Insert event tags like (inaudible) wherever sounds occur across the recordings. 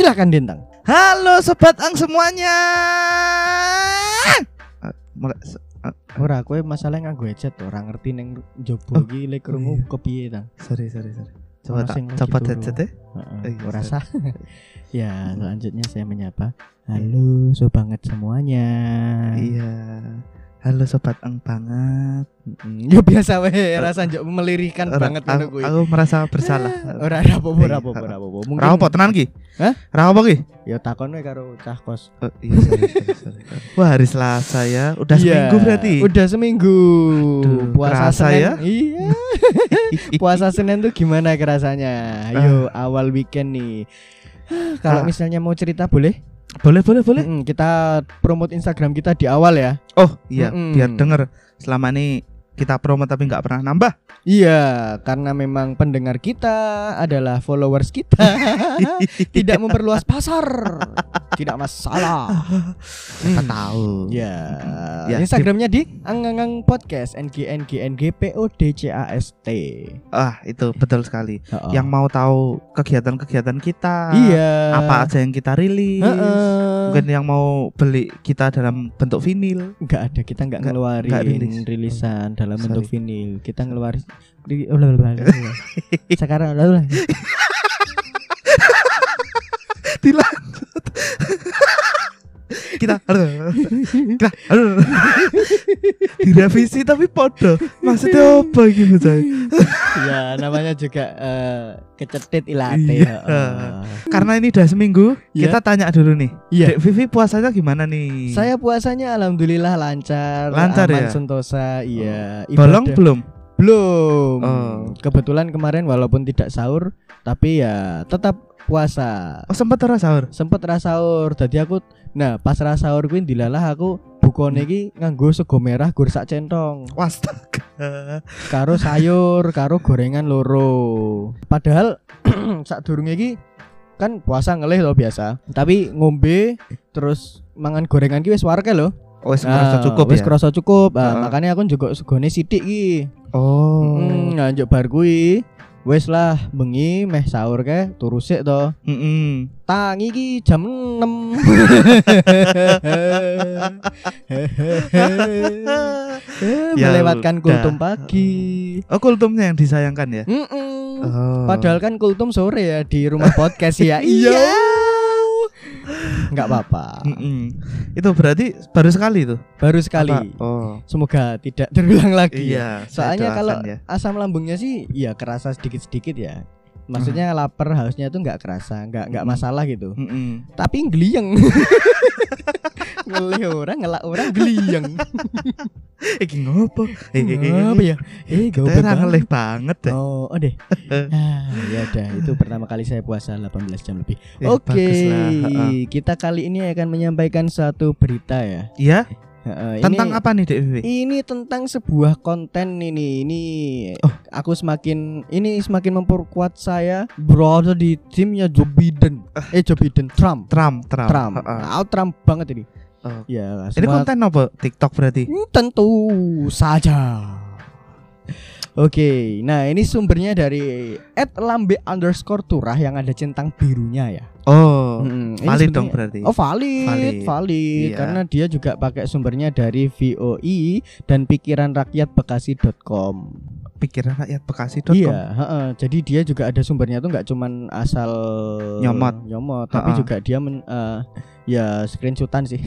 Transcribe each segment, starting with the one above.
Silakan Dintang. Halo sobat ang semuanya. Ah, ah, Ora kowe masalah nganggo headset tuh, ora ngerti ning jobo Oh, iki lek krungu iya. kepiye ta. sorry sorry sorry. Coba tak lagi turu. headset (laughs) ya. Heeh, Eh, ora sah. ya, selanjutnya saya menyapa. Halo, so banget semuanya. Iya. Halo sobat ang banget. Mm, (laughs) Ya biasa weh, rasa njuk melirihkan Ora- banget ngono aku, kuwi. aku merasa bersalah. (laughs) Ora ora apa-apa, ora Iya, apa-apa, ora apa-apa. Mungkin Ra apa tenan ki? Hah? Ra apa ki? ya takon wae karo cah kos. Oh, iya sorry, sorry, sorry. Wah hari Selasa ya. Udah Iya, seminggu berarti. Udah seminggu. Aduh, Puasa Senin. ya? Iya. (laughs) Puasa Senin tuh gimana kerasanya? Ayo awal weekend nih. Kalau Ah. misalnya mau cerita boleh? Boleh boleh boleh. Mm-mm, kita promote Instagram kita di awal ya. Oh iya Mm-mm. biar denger selama ini kita promo tapi nggak pernah nambah. Iya, karena memang pendengar kita adalah followers kita. (laughs) Tidak memperluas pasar. Tidak masalah. Kita tahu. Ya, Ya, Instagramnya di Anggangang Podcast N G N G N G P O D C A S T. Ah itu betul sekali. Heeh. Yang mau tahu kegiatan-kegiatan kita. iya. Apa aja yang kita rilis. Heeh. Mungkin yang mau beli kita dalam bentuk vinil. Enggak ada, kita enggak Nggak- ngeluarin rilis. rilisan dalam Sorry. bentuk vinil. Kita ngeluarin ri- ulah, ulah, ulah, ulah. (laughs) Sekarang ulah, ulah. (laughs) Dilanjut. (laughs) kita kita direvisi tapi podo maksudnya apa gitu coy (laughs) ya namanya juga eh, kecetit ilate. Iya. heeh. karena ini udah seminggu Iya. kita tanya dulu nih Iya. Dek Vivi puasanya gimana nih Saya puasanya alhamdulillah lancar, Lancar aman ya? sentosa, iya. bolong Ibadah- belum Belum. Oh. Kebetulan kemarin walaupun tidak sahur, tapi ya tetap puasa. oh sempat ora sahur Sempet ra sahur. Jadi aku nah pas ra sahur kuwi dilalah aku bukone iki nganggo sego merah gur sak centong wastaga (laughs) karo sayur karo gorengan loro. Padahal (clears throat) sak durunge iki kan puasa ngelih loh biasa. Tapi ngombe terus mangan gorengan ki wis warke loh. oh wis merasa cukup wis ya kerasa cukup. Ah, Heeh. makanya aku juga segone sithik ki. oh Mm, nganjuk bar kuwi wis lah bengi meh sahur ke turu sik to. Mm-mm. Tangi ki jam 6. (laughs) (laughs) Ya Melewatkan kultum pagi. oh kultumnya yang disayangkan ya Mm-mm. oh. Padahal kan kultum sore ya di rumah podcast ya. (laughs) Iya. Enggak apa-apa. Mm-mm. itu berarti baru sekali tuh Baru sekali. Apa? oh Semoga tidak terulang lagi. iya Soalnya kalau ya. asam lambungnya sih ya kerasa sedikit-sedikit ya. Maksudnya lapar hausnya itu nggak kerasa, nggak nggak masalah gitu. Mm-mm. Tapi ngeliyeng. (laughs) Ngelih orang, ngelak orang geliyeng. (laughs) Iki ngopo? Apa ya? Eh, Kita ngelih banget deh. Oh, oh deh. (laughs) ah, ya udah, itu pertama kali saya puasa 18 jam lebih. Ya, Oke, kita kali ini akan menyampaikan satu berita ya. Iya, Heeh, tentang ini, apa nih Vivi? Ini tentang sebuah konten ini. Ini Oh. aku semakin ini semakin memperkuat saya berada di timnya Joe Biden. Eh Joe Biden, Trump. Trump, Trump. Trump. Ah, Trump banget ini. Oh. Ya, Ini semua- konten apa? TikTok berarti? Hmm, Tentu saja. Oke, nah ini sumbernya dari @lambe underscore turah yang ada centang birunya ya. Oh, Mm, ini valid dong berarti. Oh valid, Valid. valid, Iya. karena dia juga pakai sumbernya dari VOI dan pikiran rakyat bekasi.com. Pikiran rakyat Bekasi.com. Iya, heeh. jadi dia juga ada sumbernya tuh nggak cuman asal Nyomot. nyomot, tapi Heeh. juga dia men, eh, ya screenshotan sih. (laughs)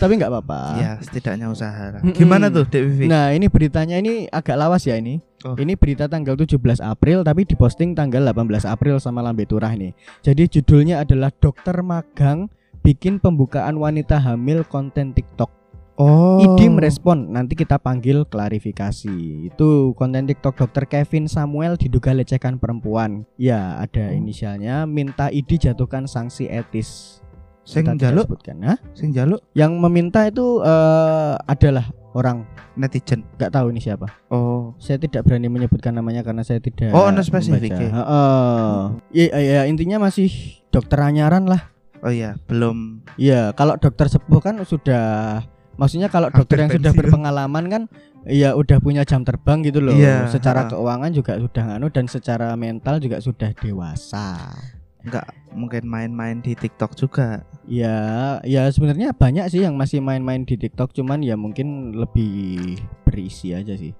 tapi nggak apa-apa. ya, setidaknya usaha lah. Gimana tuh Vivi? Nah ini beritanya ini agak lawas ya ini. Oh. Ini berita tanggal 17 April tapi diposting tanggal 18 April sama Lambe Turah nih. Jadi judulnya adalah dokter magang bikin pembukaan wanita hamil konten TikTok. Oh. ID merespon nanti kita panggil klarifikasi. Itu konten TikTok dokter Kevin Samuel diduga lecehkan perempuan. Ya ada Oh. inisialnya minta ID jatuhkan sanksi etis. Sing sebutkan. Hah? Sing jaluk Yang meminta itu eh, adalah orang netizen. nggak tahu ini siapa. Oh. Saya tidak berani menyebutkan namanya karena saya tidak Oh, ono spesifik membaca. ya? Heeh. Ya, ya, intinya masih dokter anyaran lah. Oh iya, belum Iya, kalau dokter sepuh kan sudah maksudnya kalau dokter Hampir yang sudah berpengalaman kan ya udah punya jam terbang gitu loh. Iya, secara ha-ha. keuangan juga sudah anu dan secara mental juga sudah dewasa. nggak mungkin main-main di TikTok juga. Ya, ya sebenarnya banyak sih yang masih main-main di TikTok, cuman ya mungkin lebih berisi aja sih.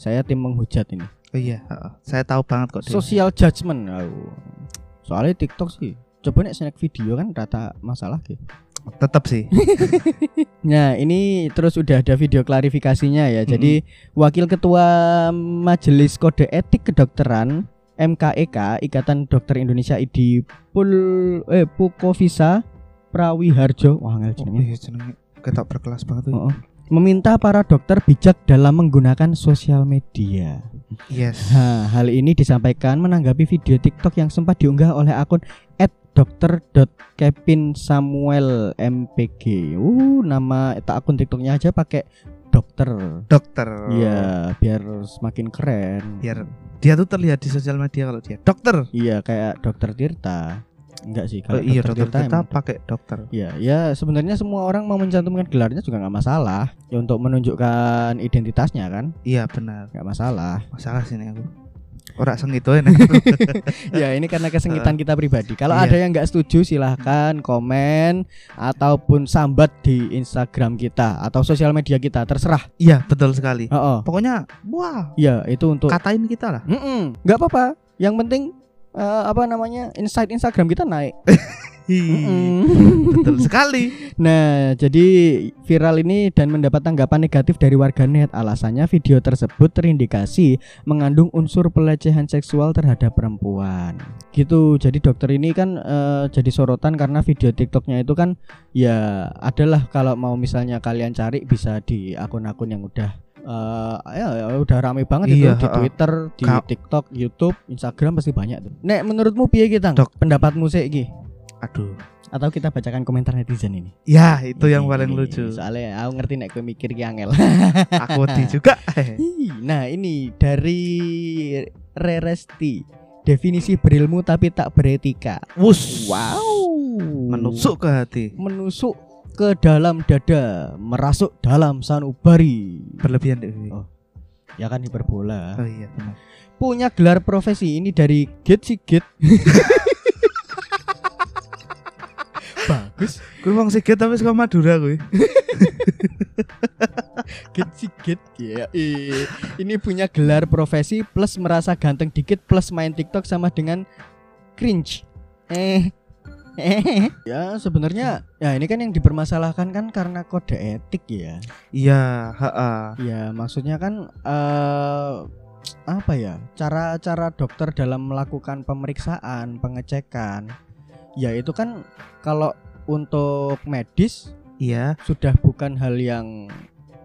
Saya tim menghujat ini. Oh iya, heeh. saya tahu banget kok. Social judgment. Au. Soalnya TikTok sih. Coba nek snack video kan rata masalah gitu. Tetap sih. (laughs) Nah, ini terus udah ada video klarifikasinya ya. Jadi Wakil Ketua Majelis Kode Etik Kedokteran MKEK Ikatan Dokter Indonesia ID Pul eh Pukovisa Prawiharjo wah ngel Oh, jenenge. iya jenenge ketok berkelas banget tuh. Oh, oh. Meminta para dokter bijak dalam menggunakan sosial media. Yes. Nah, hal ini disampaikan menanggapi video TikTok yang sempat diunggah oleh akun @dokter.kevin_samuel_mpg. Uh, nama tak akun TikToknya aja pakai dokter. Dokter. Iya, biar semakin keren. Biar dia tuh terlihat di sosial media kalau dia dokter. Iya, kayak dokter Tirta. Enggak sih, Oh, kalau iya dokter kita emang- pakai dokter. Ya, ya sebenarnya semua orang mau mencantumkan gelarnya juga nggak masalah. Ya untuk menunjukkan identitasnya kan, Iya benar. nggak masalah. Masalah sini aku. Ora sengituin. (laughs) ya ini karena kesengitan kita pribadi. Kalau Iya. ada yang nggak setuju silahkan komen ataupun sambat di Instagram kita atau sosial media kita terserah. Iya betul sekali. Oh, oh. Pokoknya wah ya itu untuk katain kita lah. Nggak apa-apa. Yang penting eh, apa namanya insight Instagram kita naik. (laughs) (laughs) Betul sekali. Nah, jadi viral ini dan mendapat tanggapan negatif dari warganet. Alasannya video tersebut terindikasi mengandung unsur pelecehan seksual terhadap perempuan. Gitu. Jadi dokter ini kan eh, jadi sorotan karena video TikToknya itu kan ya adalah kalau mau misalnya kalian cari bisa di akun-akun yang udah eh, ya, ya udah rame banget Iya, itu di. Twitter, di TikTok, YouTube, Instagram pasti banyak tuh. Nek menurutmu piye kita? Dok. Pendapatmu sih iki? Aduh. Atau kita bacakan komentar netizen ini? Ya itu yang Ini, paling lucu. Soalnya aku ngerti nek gue mikir ki angel. (laughs) Aku di juga. (laughs) Nah, ini dari Reresti. Definisi berilmu tapi tak beretika. Wus. Wow. Menusuk ke hati. Menusuk ke dalam dada, merasuk dalam sanubari. Berlebihan deh. Oh. Ya kan hiperbola. Oh iya benar. Punya gelar profesi ini dari Get Sigit. (laughs) Bagus. Gue wong sigit tapi suka Madura gue. Get Sigit ya. eh. Ini punya gelar profesi plus merasa ganteng dikit plus main TikTok sama dengan cringe. Eh. Eh. Ya sebenarnya ya ini kan yang dipermasalahkan kan karena kode etik ya. Iya, heeh. Ya maksudnya kan eh apa ya? Cara-cara dokter dalam melakukan pemeriksaan, pengecekan. Ya itu kan kalau untuk medis Iya. sudah bukan hal yang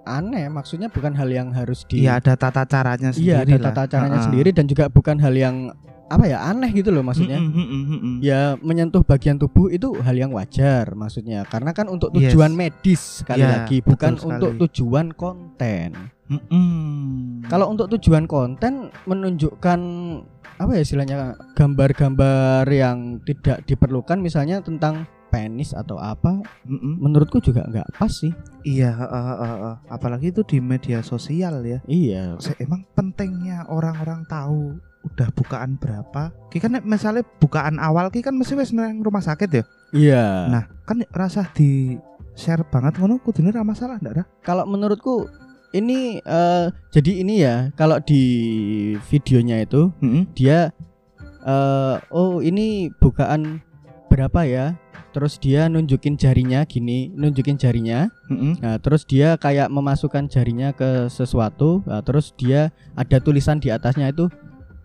aneh, maksudnya bukan hal yang harus di Iya ada tata caranya Iya, sendiri ada tata caranya Heeh. sendiri dan juga bukan hal yang apa ya aneh gitu loh maksudnya. Mm-mm. Ya menyentuh bagian tubuh itu hal yang wajar maksudnya karena kan untuk Yes. tujuan medis sekali Iya, lagi bukan untuk sekali. tujuan konten. Mm-mm. Kalau untuk tujuan konten menunjukkan apa ya istilahnya gambar-gambar yang tidak diperlukan misalnya tentang penis atau apa Mm-mm. menurutku juga nggak pas sih. Iya, heeh, heeh, heeh. apalagi itu di media sosial ya. Iya. Se- Emang pentingnya orang-orang tahu udah bukaan berapa? Ki kan misalnya bukaan awal ki kan mesti wis nang rumah sakit ya. Iya. Nah, kan rasa di share banget ngono kudune ra masalah ndak dah? kalau menurutku ini eh, jadi ini ya kalau di videonya itu Heeh. dia eh oh ini bukaan berapa ya terus dia nunjukin jarinya gini nunjukin jarinya Heeh. nah terus dia kayak memasukkan jarinya ke sesuatu nah, terus dia ada tulisan di atasnya itu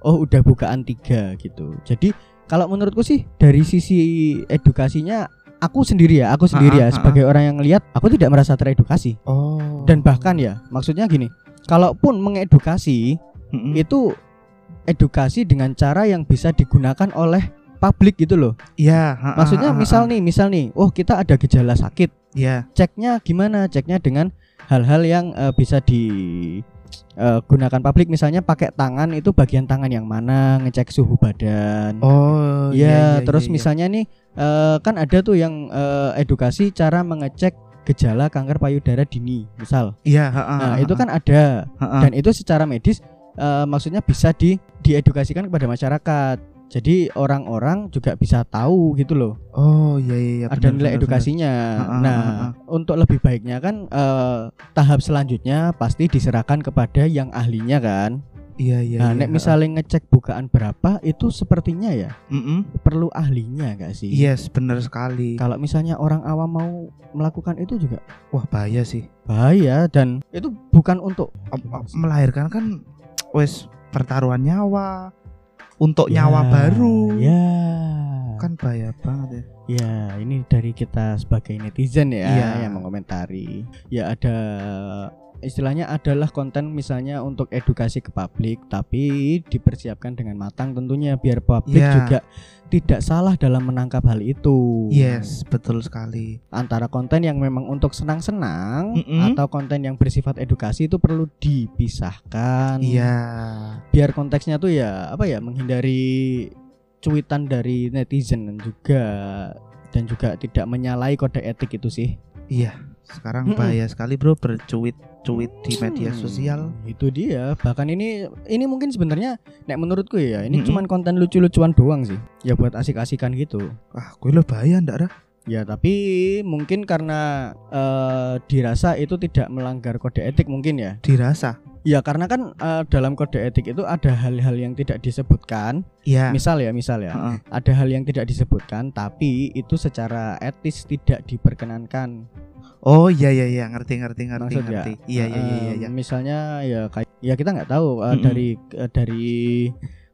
oh udah bukaan tiga gitu jadi kalau menurutku sih dari sisi edukasinya aku sendiri ya aku sendiri Ah, ya ah, ah. sebagai orang yang lihat aku tidak merasa teredukasi Oh. dan bahkan ya maksudnya gini kalaupun mengedukasi Heeh. itu edukasi dengan cara yang bisa digunakan oleh publik gitu loh. Iya, maksudnya misal nih misal nih oh kita ada gejala sakit. Iya. ceknya gimana? Ceknya dengan hal-hal yang eh, bisa di eh, gunakan publik. Misalnya pakai tangan itu bagian tangan yang mana? Ngecek suhu badan. Oh, ya iya, iya, terus iya, iya. misalnya nih eh, kan ada tuh yang eh, edukasi cara mengecek gejala kanker payudara dini misal. Iya, nah itu kan ada. Dan itu secara medis eh, maksudnya bisa di diedukasikan kepada masyarakat Jadi orang-orang juga bisa tahu gitu loh. Oh iya iya iya. ada benar, nilai benar, edukasinya. Ah, ah, nah, ah, ah. untuk lebih baiknya kan eh, tahap selanjutnya pasti diserahkan kepada yang ahlinya kan. Iya iya. nah, iya, nek misalnya ngecek bukaan berapa itu sepertinya ya Mm-mm. perlu ahlinya gak sih? Yes, benar sekali. Kalau misalnya orang awam mau melakukan itu juga Wah, bahaya sih. bahaya dan itu bukan untuk melahirkan kan wes pertaruhan nyawa untuk nyawa Ya, baru. Ya. Kan bahaya banget ya. Ya, ini dari kita sebagai netizen ya Iya. yang mengomentari. Ya ada istilahnya adalah konten misalnya untuk edukasi ke publik tapi dipersiapkan dengan matang tentunya biar publik Iya. juga tidak salah dalam menangkap hal itu. Yes, betul sekali. Antara konten yang memang untuk senang-senang Mm-mm. atau konten yang bersifat edukasi itu perlu dipisahkan. Iya. Biar konteksnya tuh ya apa ya menghindari cuitan dari netizen dan juga dan juga tidak menyalahi kode etik itu sih. Iya. Sekarang Mm-mm. bahaya sekali, Bro, bercuit-cuit di media Hmm, sosial. Itu dia. Bahkan ini ini mungkin sebenarnya nek menurutku ya, ini Mm-mm. cuman konten lucu-lucuan doang sih. Ya buat asik-asikan gitu. Ah, gue lo bahaya ndak dah? Ya tapi mungkin karena eh, dirasa itu tidak melanggar kode etik mungkin ya. Dirasa. Ya karena kan eh, dalam kode etik itu ada hal-hal yang tidak disebutkan. Iya. Misal ya, misal ya. Heeh. Ada hal yang tidak disebutkan tapi itu secara etis tidak diperkenankan. Oh iya iya iya ngerti ngerti ngerti Maksud ya, ngerti. Iya iya iya iya. Eh, iya. Misalnya ya kayak ya kita nggak tahu eh, Mm-mm. dari eh, dari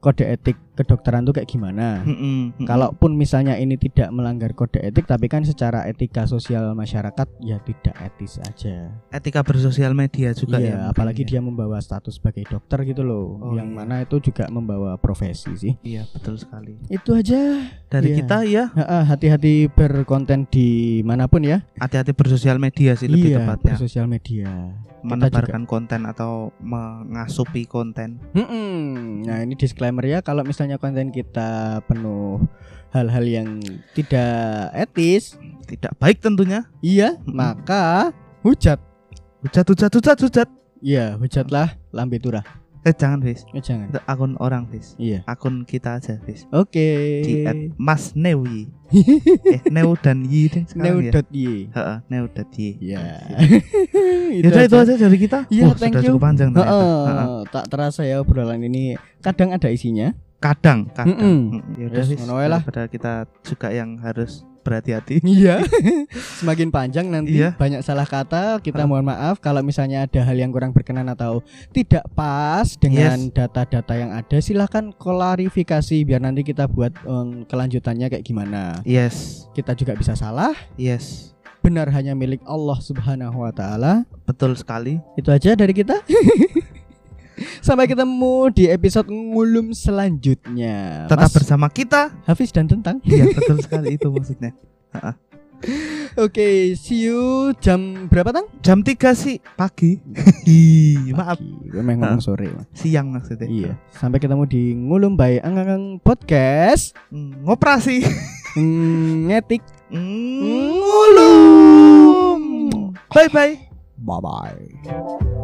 kode etik kedokteran tuh kayak gimana. Mm-mm, mm-mm. Kalaupun misalnya ini tidak melanggar kode etik tapi kan secara etika sosial masyarakat ya tidak etis aja. etika bersosial media juga iya, ya. apalagi ya. dia membawa status sebagai dokter gitu loh. Oh, yang iya. mana itu juga membawa profesi sih. Iya, betul sekali. Itu aja. Dari Iya. kita ya, Hati-hati berkonten di mana pun ya. hati-hati bersosial media sih lebih iya, tepatnya. bersosial media. Menebarkan konten atau mengasupi konten. Mm-mm. Nah ini disclaimer ya kalau misalnya konten kita penuh hal-hal yang tidak etis, Tidak baik tentunya. iya Mm-mm. maka hujat. Hujat hujat hujat hujat. Iya hujatlah lambe turah. Eh jangan, Fis. Oh, jangan. Itu akun orang, Fis. Iya. Akun kita aja, Fis. Oke. Di at Mas Newi. (laughs) eh, Neu dan Yi deh sekarang ya. Neu.y. Heeh, Neu dan Yi. (laughs) Ya. Yaudah itu aja dari kita. Iya, Wah, thank sudah you. cukup panjang ternyata. Heeh, Heeh. tak terasa ya obrolan ini kadang ada isinya. Kadang, kadang. Yaudah, Yes, Fis. ngono wae lah. Daripada kita juga yang harus berhati-hati. (laughs) Iya. (laughs) Semakin panjang nanti Iya. banyak salah kata. Kita Heeh. mohon maaf kalau misalnya ada hal yang kurang berkenan atau tidak pas dengan data-data yang ada. Silahkan klarifikasi biar nanti kita buat em, kelanjutannya kayak gimana. Yes, Kita juga bisa salah. yes. Benar hanya milik Allah Subhanahu wa taala. Betul sekali. Itu aja dari kita. (laughs) Sampai ketemu di episode ngulum selanjutnya. Tetap Mas bersama kita. Hafiz dan tentang. Iya, betul sekali itu maksudnya. Oke, see you jam berapa tang? Jam 3 sih pagi. Maaf, Pagi. Gue main ngomong sore. Siang maksudnya. Iya. Sampai ketemu di ngulum by Anggang Podcast. Hmm, ngoperasi. Ngetik. Hmm, Ngulum. Bye bye. Bye bye.